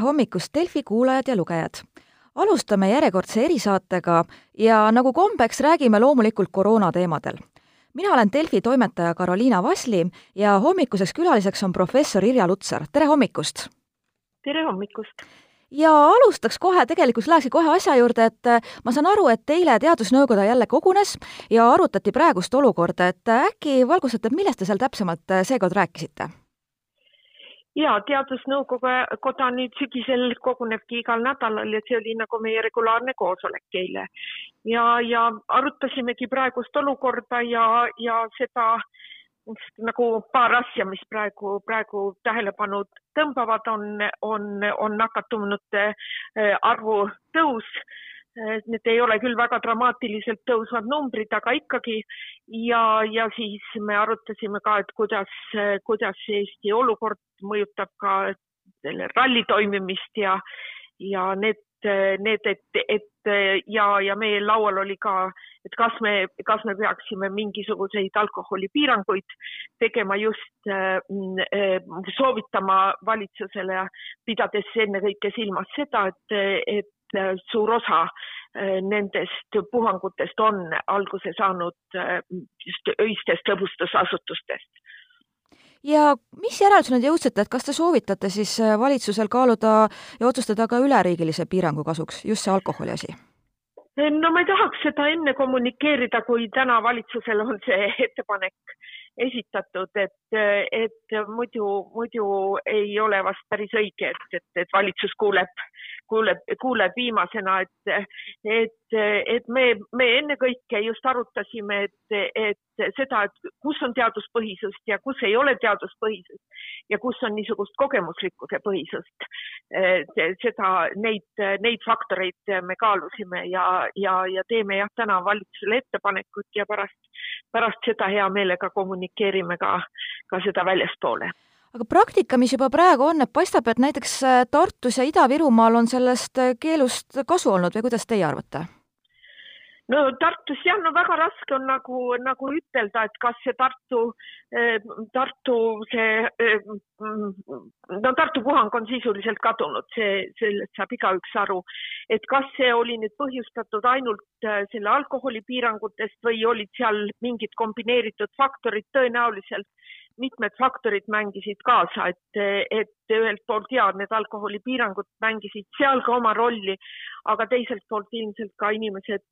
hommikust, Delfi kuulajad ja lugejad! alustame järjekordse erisaatega ja nagu kombeks, räägime loomulikult koroona teemadel. mina olen Delfi toimetaja Karoliina Vasli ja hommikuseks külaliseks on professor Irja Lutsar, tere hommikust! tere hommikust! ja alustaks kohe, tegelikult lähekski kohe asja juurde, et äh, ma saan aru, et eile Teadusnõukoda jälle kogunes ja arutati praegust olukorda, et äh, äkki valgustate, millest te seal täpsemalt äh, seekord rääkisite? Ja Teadusnõukoda nüüd sügisel kogunebki igal nädalal ja see oli nagu meie regulaarne koosolek eile. ja, ja arutasimegi praegust olukorda ja, ja seda nagu paar asja, mis praegu, praegu tähelepanu tõmbavad, on, on, on nakatunute äh, arvu tõus Need ei ole küll väga dramaatiliselt tõusvad numbrid, aga ikkagi. Ja, ja siis me arutasime ka, et kuidas, kuidas Eesti olukord mõjutab ka selle ralli toimimist ja, ja need, need, et, et ja, ja meie laual oli ka, et kas me, kas me peaksime mingisuguseid alkoholipiiranguid tegema just soovitama valitsusele, pidades ennekõike silmas seda, et, et suur osa äh, nendest puhangutest on alguse saanud äh, just öistest lõbustusasutustest. ja mis järeldusele te jõudsite, et kas te soovitate siis valitsusel kaaluda ja otsustada ka üleriigilise piirangu kasuks, just see alkoholi asi? no ma ei tahaks seda enne kommunikeerida, kui täna valitsusel on see ettepanek esitatud, et, et muidu, muidu ei ole vast päris õige, et, et, et valitsus kuuleb, kuuleb, kuuleb viimasena, et, et, et me, me ennekõike just arutasime, et, et seda, et kus on teaduspõhisust ja kus ei ole teaduspõhisust ja kus on niisugust kogemuslikkuse põhisust. seda, neid, neid faktoreid me kaalusime ja, ja, ja teeme jah, täna valitsusele ettepanekut ja pärast, pärast seda hea meelega kommunikeerime ka, ka seda väljaspoole aga praktika, mis juba praegu on, et paistab, et näiteks äh, Tartus ja Ida-Virumaal on sellest äh, keelust kasu olnud või kuidas teie arvate? no Tartus jah, no väga raske on nagu, nagu ütelda, et kas see Tartu, eh, Tartu see, no Tartu puhang on sisuliselt kadunud, see, sellest saab igaüks aru. et kas see oli nüüd põhjustatud ainult selle alkoholipiirangutest või olid seal mingid kombineeritud faktorid, tõenäoliselt mitmed faktorid mängisid kaasa, et, et ühelt poolt ja need alkoholipiirangud mängisid seal ka oma rolli, aga teiselt poolt ilmselt ka inimesed,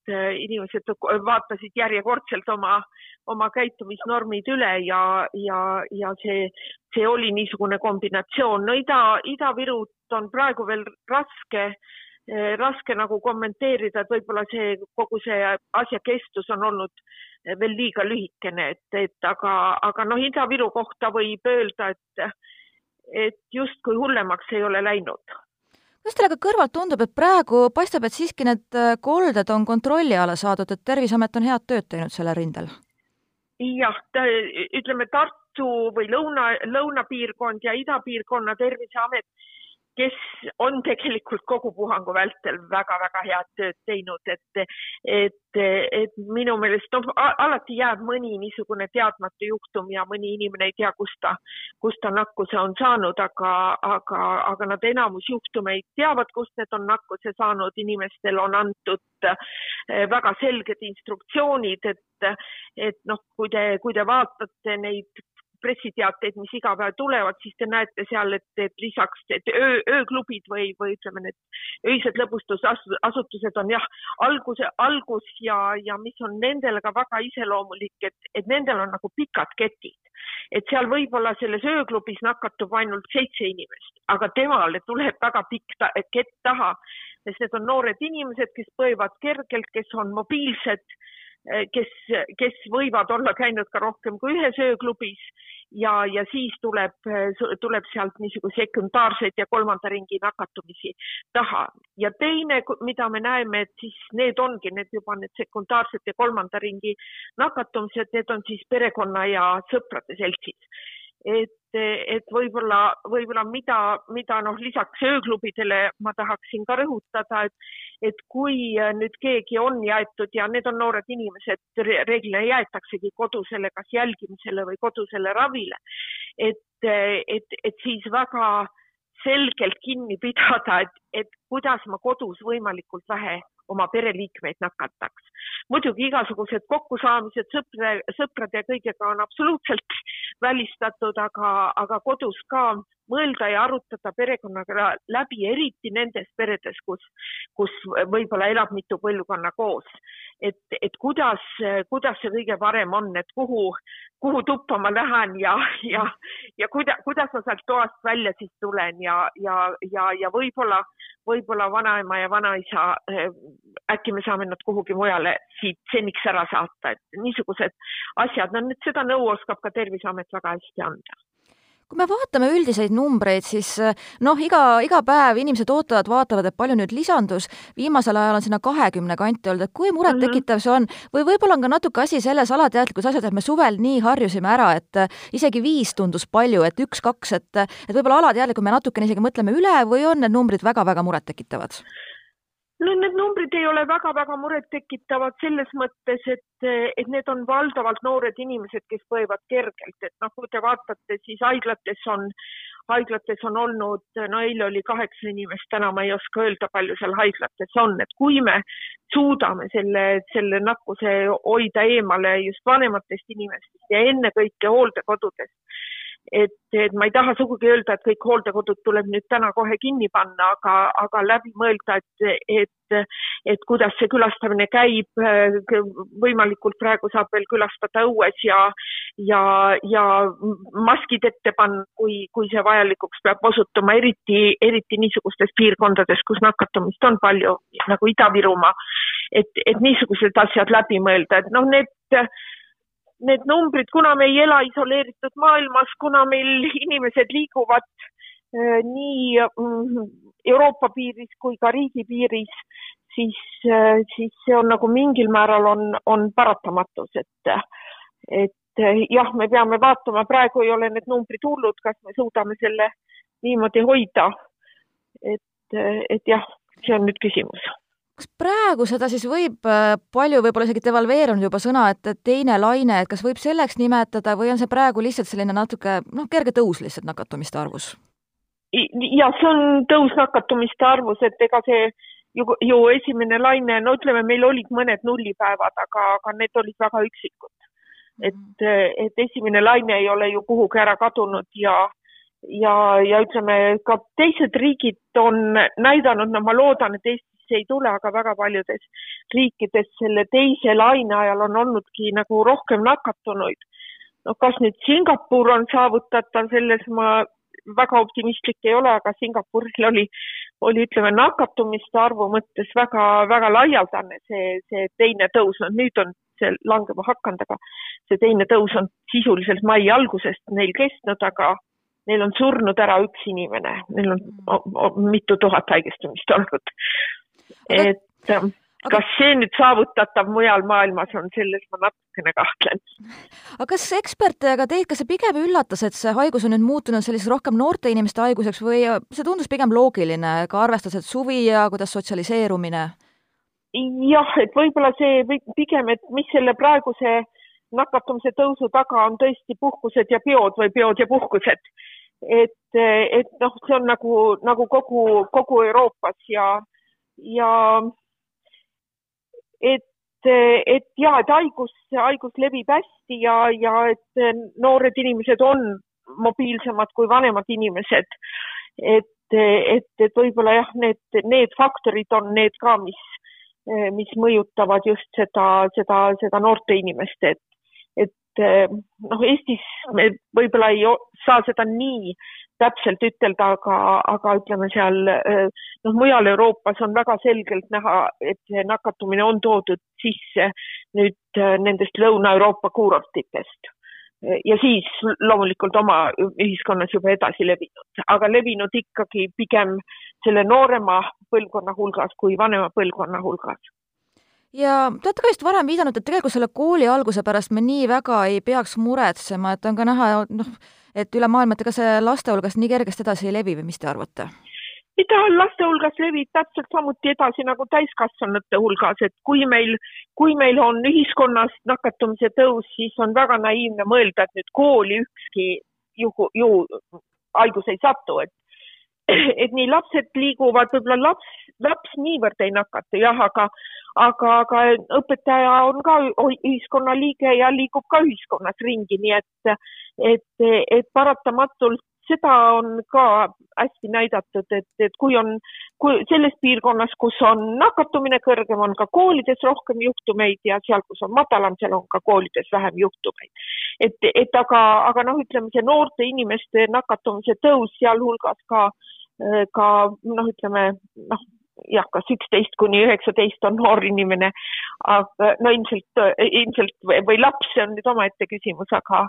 inimesed vaatasid järjekordselt oma, oma käitumisnormid üle ja, ja, ja see, see oli niisugune kombinatsioon. no Ida, Ida-Virut on praegu veel raske raske nagu kommenteerida, et võib-olla see kogu see asja kestus on olnud veel liiga lühikene, et, et aga, aga noh, Ida-Viru kohta võib öelda, et, et justkui hullemaks ei ole läinud kuidas teile ka kõrvalt tundub, et praegu paistab, et siiski need äh, kolded on kontrolli alla saadud, et Terviseamet on head tööd teinud sellel rindel? jah, ütleme Tartu või lõuna, lõunapiirkond ja idapiirkonna Terviseamet kes on tegelikult kogu puhangu vältel väga-väga head tööd teinud, et, et, et minu meelest noh, alati jääb mõni niisugune teadmatu juhtum ja mõni inimene ei tea, kust ta, kust ta nakkuse on saanud, aga, aga, aga nad enamus juhtumeid teavad, kust need on nakkuse saanud, inimestel on antud eh, väga selged instruktsioonid, et, et noh, kui te, kui te vaatate neid pressiteateid, mis iga päev tulevad, siis te näete seal, et, et lisaks, et öö, ööklubid või, või ütleme, need öised lõbustusasutused on jah, alguse, algus ja, ja mis on nendele ka väga iseloomulik, et, et nendel on nagu pikad ketid. et seal võib-olla selles ööklubis nakatub ainult seitse inimest, aga temale tuleb väga pikk ta, kett taha, sest need on noored inimesed, kes põevad kergelt, kes on mobiilsed kes, kes võivad olla käinud ka rohkem kui ühes ööklubis. Ja, ja siis tuleb, tuleb sealt niisuguseid sekundaarseid ja kolmanda ringi nakatumisi taha. ja teine, mida me näeme, et siis need ongi need juba need sekundaarsed ja kolmanda ringi nakatumised, need on siis perekonna ja sõprade seltsis et, et võib-olla, võib-olla mida, mida noh, lisaks ööklubidele ma tahaksin ka rõhutada, et, et kui nüüd keegi on jäetud ja need on noored inimesed, reeglina jäetaksegi kodusele kas jälgimisele või kodusele ravile, et, et, et siis väga selgelt kinni pidada, et, et kuidas ma kodus võimalikult vähe oma pereliikmeid nakataks. muidugi igasugused kokkusaamised sõpra, sõprade ja kõigega on absoluutselt välistatud, aga, aga kodus ka mõelda ja arutada perekonnaga läbi, eriti nendes peredes, kus, kus võib-olla elab mitu põlvkonna koos. Et, et kuidas, kuidas see kõige parem on, et kuhu, kuhu tuppa ma lähen ja, ja, ja kuida-, kuidas ma sealt toast välja siis tulen ja, ja, ja, ja võib-olla, võib-olla vanaema ja vanaisa, äkki me saame nad kuhugi mujale siit seniks ära saata, et niisugused asjad, no nüüd seda nõu oskab ka Terviseamet väga hästi anda kui me vaatame üldiseid numbreid, siis eh, noh, iga, iga päev inimesed ootavad, vaatavad, et palju nüüd lisandus, viimasel ajal on sinna kahekümne kanti olnud, et kui murettekitav see on? Või võib-olla on ka natuke asi selles alateadlikus asjas, et me suvel nii harjusime ära, et eh, isegi viis tundus palju, et üks-kaks, et et võib-olla alateadlikult me natukene isegi mõtleme üle või on need numbrid väga-väga murettekitavad? No need numbrid ei ole väga-väga murettekitavad selles mõttes, et, et need on valdavalt noored inimesed, kes põevad kergelt, et noh, kui te vaatate, siis haiglates on, haiglates on olnud, no eile oli kaheksa inimest, täna ma ei oska öelda, palju seal haiglates on, et kui me suudame selle, selle nakkuse hoida eemale just vanematest inimestest ja ennekõike hooldekodudest, et, et ma ei taha sugugi öelda, et kõik hooldekodud tuleb nüüd täna kohe kinni panna, aga, aga läbi mõelda, et, et, et kuidas see külastamine käib. võimalikult praegu saab veel külastada õues ja, ja, ja maskid ette panna, kui, kui see vajalikuks peab osutuma, eriti, eriti niisugustes piirkondades, kus nakatumist on palju, nagu Ida-Virumaa. et, et niisugused asjad läbi mõelda, et noh, need need numbrid, kuna me ei ela isoleeritud maailmas, kuna meil inimesed liiguvad äh, nii mm, Euroopa piiris kui ka riigi piiris, siis, äh, siis see on nagu mingil määral on, on paratamatus, et, et äh, jah, me peame vaatama, praegu ei ole need numbrid hullud, kas me suudame selle niimoodi hoida. et, et jah, see on nüüd küsimus kas praegu seda siis võib äh, palju võib-olla isegi devalveerunud juba sõna, et teine laine, et kas võib selleks nimetada või on see praegu lihtsalt selline natuke noh, kerge tõus lihtsalt nakatumiste arvus? ja see on tõus nakatumiste arvus, et ega see ju, ju esimene laine, no ütleme, meil olid mõned nullipäevad, aga, aga need olid väga üksikud. et, mhm. et esimene laine ei ole ju kuhugi ära kadunud ja ja, ja ütleme ka teised riigid on näidanud, no ma loodan, et Eesti Eestisse ei tule, aga väga paljudes riikides selle teise laine ajal on olnudki nagu rohkem nakatunuid. noh, kas nüüd Singapur on saavutatav, selles ma väga optimistlik ei ole, aga Singapuril oli, oli ütleme nakatumiste arvu mõttes väga-väga laialdane see, see teine tõus, no nüüd on see langema hakanud, aga see teine tõus on sisuliselt mai algusest neil kestnud, aga neil on surnud ära üks inimene, neil on mitu tuhat haigestumist olnud et ähm, aga... kas see nüüd saavutatav mujal maailmas on, selles ma natukene kahtlen. aga kas eksperte, aga teid, kas see pigem üllatas, et see haigus on nüüd muutunud selliseks rohkem noorte inimeste haiguseks või see tundus pigem loogiline, ka arvestades, et suvi ja kuidas sotsialiseerumine? jah, et võib-olla see või pigem, et mis selle praeguse nakatumise tõusu taga on tõesti puhkused ja peod või peod ja puhkused. et, et noh, see on nagu, nagu kogu, kogu Euroopas ja ja et, et ja, et haigus, haigus levib hästi ja, ja et noored inimesed on mobiilsemad kui vanemad inimesed. et, et, et võib-olla jah, need, need faktorid on need ka, mis, mis mõjutavad just seda, seda, seda noorte inimest, et, et noh, Eestis me võib-olla ei saa seda nii täpselt ütelda, aga, aga ütleme seal noh, mujal Euroopas on väga selgelt näha, et see nakatumine on toodud sisse nüüd nendest Lõuna-Euroopa kuurortitest. ja siis loomulikult oma ühiskonnas juba edasi levinud, aga levinud ikkagi pigem selle noorema põlvkonna hulgas kui vanema põlvkonna hulgas ja te olete ka vist varem viidanud, et tegelikult selle kooli alguse pärast me nii väga ei peaks muretsema, et on ka näha, noh, et üle maailma, et ega see laste hulgas nii kergesti edasi ei levi või mis te arvate? ta laste hulgas levib täpselt samuti edasi nagu täiskasvanute hulgas, et kui meil, kui meil on ühiskonnas nakatumise tõus, siis on väga naiivne mõelda, et nüüd kooli ükski juhu, ju haigus ei satu, et et nii lapsed liiguvad, võib-olla laps, laps niivõrd ei nakatu jah, aga, aga, aga õpetaja on ka ühiskonnaliige ja liigub ka ühiskonnas ringi, nii et, et, et paratamatult seda on ka hästi näidatud, et, et kui on, kui selles piirkonnas, kus on nakatumine kõrgem, on ka koolides rohkem juhtumeid ja seal, kus on madalam, seal on ka koolides vähem juhtumeid. et, et aga, aga noh, ütleme see noorte inimeste nakatumise tõus, sealhulgas ka, ka noh, ütleme noh, jah, kas üksteist kuni üheksateist on noor inimene, aga no ilmselt, ilmselt või, või laps, see on nüüd omaette küsimus, aga,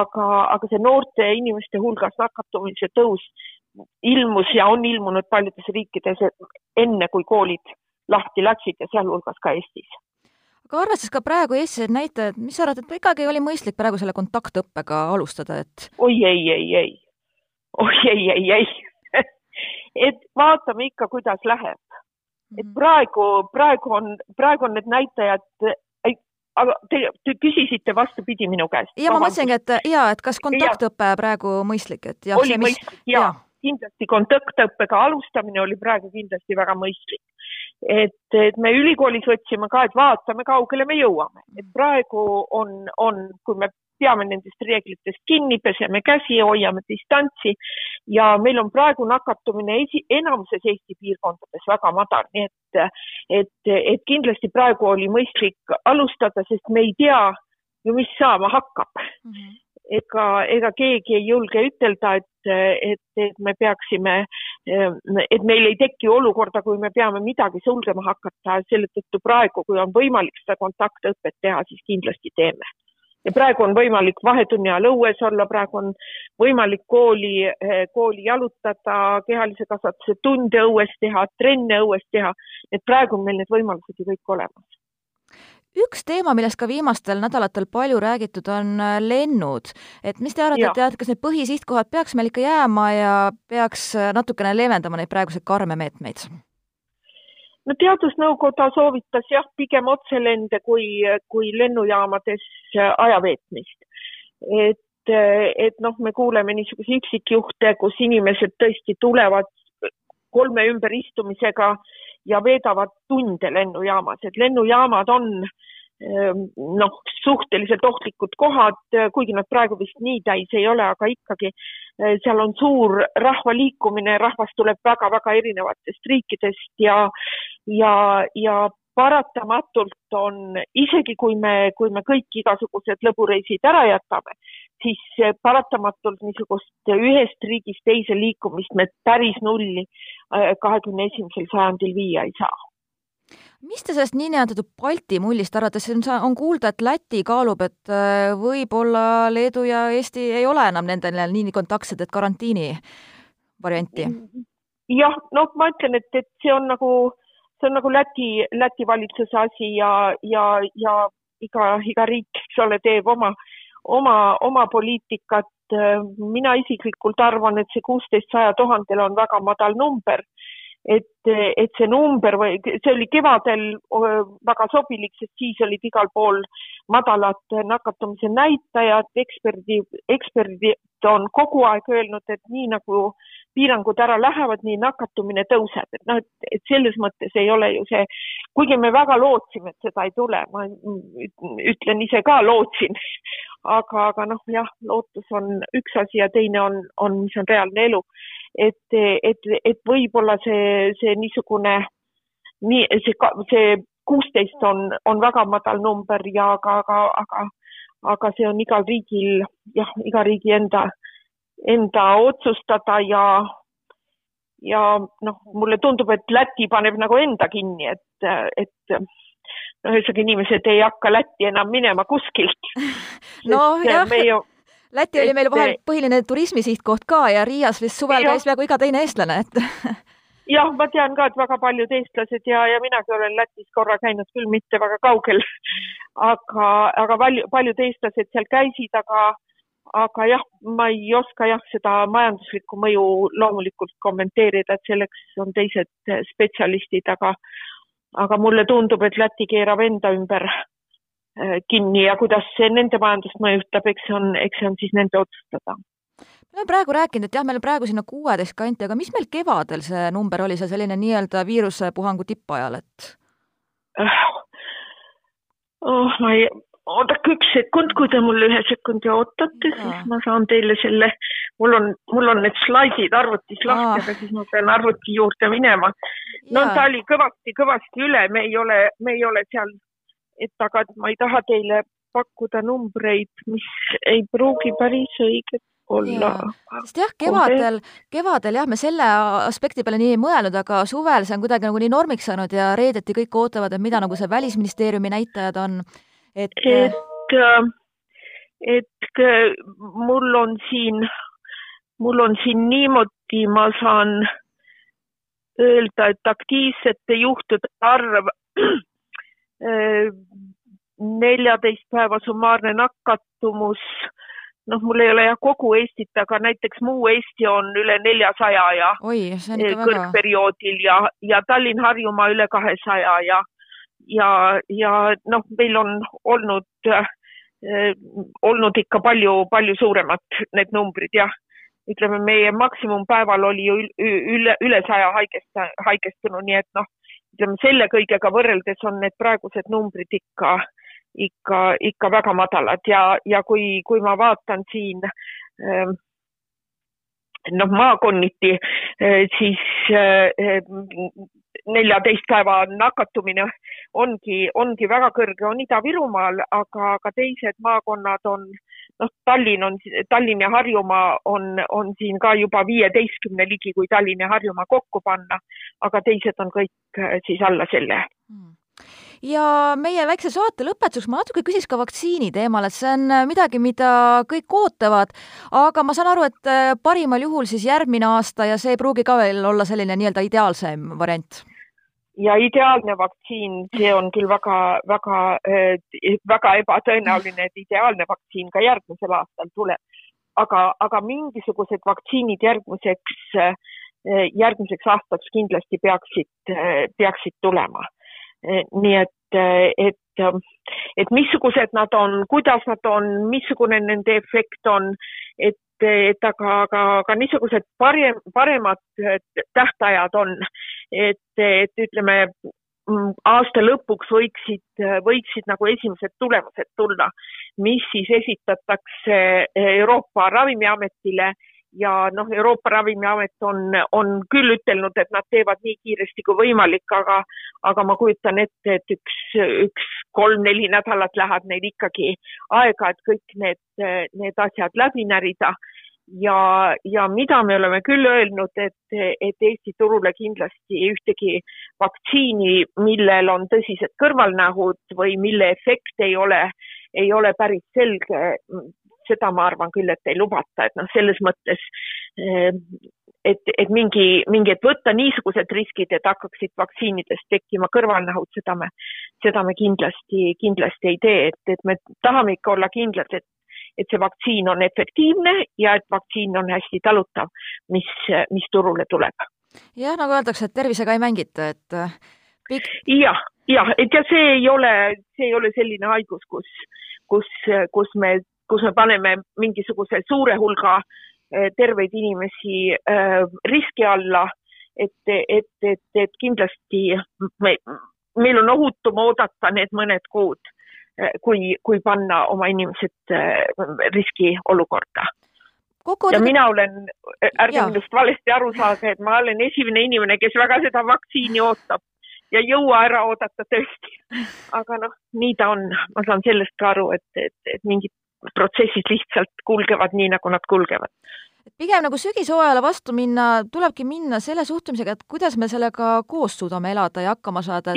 aga, aga see noorte inimeste hulgas nakatumise tõus ilmus ja on ilmunud paljudes riikides enne, kui koolid lahti läksid ja sealhulgas ka Eestis. Aga arvestades ka praegu Eestis neid näitajaid, mis sa arvad, et ikkagi oli mõistlik praegu selle kontaktõppega alustada, et? oi ei, ei, ei, oi ei, ei, ei. Et vaatame ikka, kuidas läheb et mhm. praegu, praegu on, praegu on need näitajad aga te, te küsisite vastupidi minu käest. ja ma mõtlesingi, et ja, et kas kontaktõpe praegu mõistlik, et jah. oli mis... mõistlik ja, ja., kindlasti kontaktõppega alustamine oli praegu kindlasti väga mõistlik. et, et me ülikoolis võtsime ka, et vaatame, kaugele me jõuame, et praegu on, on, kui me peame nendest reeglitest kinni, peseme käsi, hoiame distantsi. Ja meil on praegu nakatumine esi, enamuses Eesti piirkondades väga madal, nii et, et, et kindlasti praegu oli mõistlik alustada, sest me ei tea ju, mis saama hakkab. Mm. -hmm ega, ega keegi ei julge ütelda, et, et, et me peaksime, et meil ei teki olukorda, kui me peame midagi sulgema hakata, selle tõttu praegu, kui on võimalik seda kontaktõpet teha, siis kindlasti teeme ja praegu on võimalik vahetunni ajal õues olla, praegu on võimalik kooli, eh, kooli jalutada, kehalise kasvatuse tunde õues teha, trenne õues teha, et praegu on meil need võimalused ju kõik olemas üks teema, millest ka viimastel nädalatel palju räägitud, on äh, lennud. et mis te arvate, et kas need põhisihtkohad peaks meil ikka jääma ja peaks äh, natukene leevendama neid praeguseid karme meetmeid? No Teadusnõukoda soovitas jah, pigem otselende kui, kui lennujaamades aja veetmist. et, et noh, me kuuleme niisuguseid üksikjuhte, kus inimesed tõesti tulevad kolme ümberistumisega ja veedavad tunde lennujaamas, et lennujaamad on ehm, noh, suhteliselt ohtlikud kohad, kuigi nad praegu vist nii täis ei ole, aga ikkagi seal on suur rahvaliikumine, rahvas tuleb väga-väga erinevatest riikidest ja ja, ja paratamatult on, isegi kui me, kui me kõik igasugused lõbureisid ära jätame, siis paratamatult niisugust ühest riigist teise liikumist me päris nulli äh, kahekümne esimesel sajandil viia ei saa mis te sellest niinimetatud Balti mullist arvate, see on, kuulda, et Läti kaalub, et äh, võib-olla Leedu ja Eesti ei ole enam nendel nii kontaktsed, et karantiini varianti? jah, noh, ma ütlen, et, et see on nagu see on nagu Läti, Läti valitsuse asi ja, ja, ja iga, iga riik, eks ole, teeb oma, oma, oma poliitikat. mina isiklikult arvan, et see kuusteist saja tuhandele on väga madal number et, et see number või see oli kevadel väga sobilik, sest siis olid igal pool madalad nakatumise näitajad, eksperdi, eksperdid on kogu aeg öelnud, et nii nagu piirangud ära lähevad, nii nakatumine tõuseb, et noh, et, et selles mõttes ei ole ju see, kuigi me väga lootsime, et seda ei tule, ma ütlen ise ka lootsin, aga, aga noh, jah, lootus on üks asi ja teine on, on, mis on reaalne elu. et, et, et võib-olla see, see niisugune, nii see, see kuusteist on, on väga madal number ja aga, aga, aga, aga see on igal riigil, jah, iga riigi enda enda otsustada ja, ja noh, mulle tundub, et Läti paneb nagu enda kinni, et, et noh, ühesõnaga inimesed ei hakka Lätti enam minema kuskilt. nojah ju... Läti oli meil vahel põhiline turismisihtkoht ka ja Riias vist suvel käis peaaegu iga teine eestlane, et jah, ma tean ka, et väga paljud eestlased ja, ja minagi olen Lätis korra käinud, küll mitte väga kaugel, aga, aga palju, paljud eestlased seal käisid, aga aga jah, ma ei oska jah, seda majanduslikku mõju loomulikult kommenteerida, et selleks on teised spetsialistid, aga aga mulle tundub, et Läti keerab enda ümber äh, kinni ja kuidas see nende majandust mõjutab, eks see on, eks see on siis nende otsustada me oleme praegu rääkinud, et jah, meil on praegu sinna kuueteist kanti, aga mis meil kevadel see number oli, see selline nii-öelda viirusepuhangu tippajal, et? oh, ma ei, oodake üks sekund, kui te mulle ühe sekundi ootate, siis ma saan teile selle, mul on, mul on need slaidid arvutis lahti, aga siis ma pean arvuti juurde minema. no ja. ta oli kõvasti-kõvasti üle, me ei ole, me ei ole seal, et aga ma ei taha teile pakkuda numbreid, mis ei pruugi päris õiged olla. sest jah, kevadel, kevadel jah, me selle aspekti peale nii ei mõelnud, aga suvel see on kuidagi nagu nii normiks saanud ja reedeti kõik ootavad, et mida nagu see Välisministeeriumi näitajad on, et et, et mul on siin, mul on siin niimoodi, ma saan öelda, et aktiivsete juhtude arv neljateist päeva summaarne nakatumus, noh, mul ei ole jah kogu Eestit, aga näiteks muu Eesti on üle neljasaja ja Oi, kõrgperioodil ja, ja Tallinn-Harjumaa üle kahesaja ja, ja, ja noh, meil on olnud äh,, olnud ikka palju, palju suuremad need numbrid jah. ütleme, meie maksimumpäeval oli ju üle, üle saja haigest, haigestunu, nii et noh, ütleme selle kõigega võrreldes on need praegused numbrid ikka ikka, ikka väga madalad ja, ja kui, kui ma vaatan siin ähm, noh, maakonniti, äh, siis äh, neljateist päeva nakatumine ongi, ongi väga kõrge, on Ida-Virumaal, aga, aga teised maakonnad on, noh, Tallinn on, Tallinn ja Harjumaa on, on siin ka juba viieteistkümne ligi, kui Tallinn ja Harjumaa kokku panna, aga teised on kõik siis alla selle. Mm ja meie väikse saate lõpetuseks ma natuke küsiks ka vaktsiini teemal, et see on äh, midagi, mida kõik ootavad, aga ma saan aru, et äh, parimal juhul siis järgmine aasta ja see ei pruugi ka veel olla selline nii-öelda ideaalsem variant. Ja ideaalne vaktsiin, see on küll väga, väga, äh, väga ebatõenäoline, et ideaalne vaktsiin ka järgmisel aastal tuleb. aga, aga mingisugused vaktsiinid järgmiseks, järgmiseks aastaks kindlasti peaksid, peaksid tulema nii et, eh, et, et missugused nad on, kuidas nad on, missugune nende efekt on, et, et aga, aga, aga niisugused parem, paremad tähtajad on, et, et ütleme, mm, aasta lõpuks võiksid, võiksid nagu esimesed tulemused tulla, mis siis esitatakse Euroopa Ravimiametile ja noh, Euroopa Ravimiamet on, on küll ütelnud, et nad teevad nii kiiresti kui võimalik, aga, aga ma kujutan ette, et üks, üks kolm-neli nädalat läheb neil ikkagi aega, et kõik need, need asjad läbi närida. ja, ja mida me oleme küll öelnud, et, et Eesti turule kindlasti ühtegi vaktsiini, millel on tõsised kõrvalnähud või mille efekt ei ole, ei ole päris selge, seda ma arvan küll, et ei lubata, et noh, selles mõttes eh, et, et mingi, mingi, et võtta niisugused riskid, et hakkaksid vaktsiinidest tekkima kõrvalnähud, seda me, seda me kindlasti, kindlasti ei tee, et, et me tahame ikka olla kindlad, et, et see vaktsiin on efektiivne ja et vaktsiin on hästi talutav, mis, mis turule tuleb. jah, nagu öeldakse, et tervisega ei mängita, et Pik... jah, jah, et ja see ei ole, see ei ole selline haigus, kus, kus, kus me kus me paneme mingisuguse suure hulga eh, terveid inimesi eh, riski alla, et, et, et, et kindlasti me, meil on ohutum oodata need mõned kuud, eh, kui, kui panna oma inimesed riskiolukorda. ja mina olen, ärge minust valesti aru saage, et ma olen esimene inimene, kes väga seda vaktsiini ootab ja ei jõua ära oodata tõesti. aga noh, nii ta on, ma saan sellest ka aru, et, et, et mingit protsessid lihtsalt kulgevad nii, nagu nad kulgevad. pigem nagu sügishooajale vastu minna, tulebki minna selle suhtumisega, et kuidas me sellega koos suudame elada ja hakkama saada,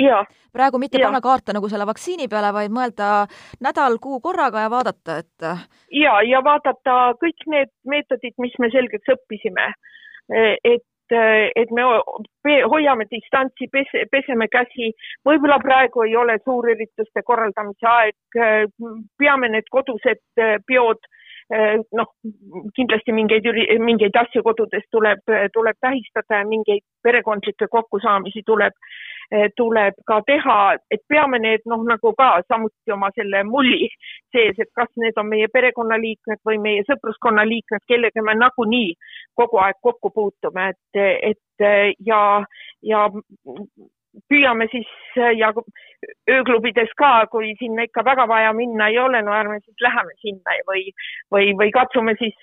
praegu mitte ja. panna kaarte nagu selle vaktsiini peale, vaid mõelda nädal-kuu korraga ja vaadata, et ja, ja vaadata kõik need meetodid, mis me selgeks õppisime. et et, et me hoiame distantsi, pese, peseme käsi, võib-olla praegu ei ole suurürituste korraldamise aeg, peame need kodused peod, noh, kindlasti mingeid, mingeid asju kodudes tuleb, tuleb tähistada ja mingeid perekondlikke kokkusaamisi tuleb, tuleb ka teha, et peame need noh, nagu ka samuti oma selle mulli sees, et kas need on meie perekonnaliikmed või meie sõpruskonna liikmed, kellega me nagunii kogu aeg kokku puutume, et, et ja, ja püüame siis ja ööklubides ka, kui sinna ikka väga vaja minna ei ole, no ärme siis läheme sinna või, või, või katsume siis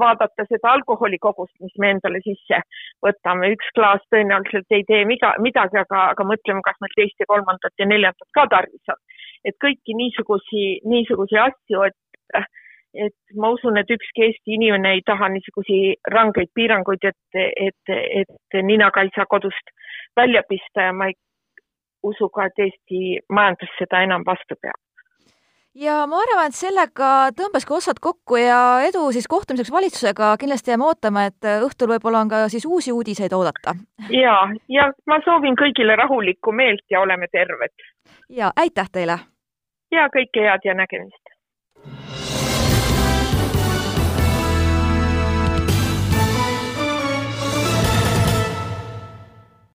vaadata seda alkoholikogust, mis me endale sisse võtame. üks klaas tõenäoliselt ei tee miga, midagi, aga, aga mõtleme, kas meil teist ja kolmandat ja neljandat ka tarvis on. et kõiki niisugusi, niisugusi asju, et et ma usun, et ükski Eesti inimene ei taha niisugusi rangeid piiranguid, et, et, et ninaga ei saa kodust välja pista ja ma ei usu ka, et Eesti majandus seda enam vastu peab ja ma arvan, et sellega tõmbaski otsad kokku ja edu siis kohtumiseks valitsusega, kindlasti jääme ootama, et õhtul võib-olla on ka siis uusi uudiseid oodata. ja, ja ma soovin kõigile rahulikku meelt ja oleme terved. ja aitäh teile! ja kõike head ja nägemist!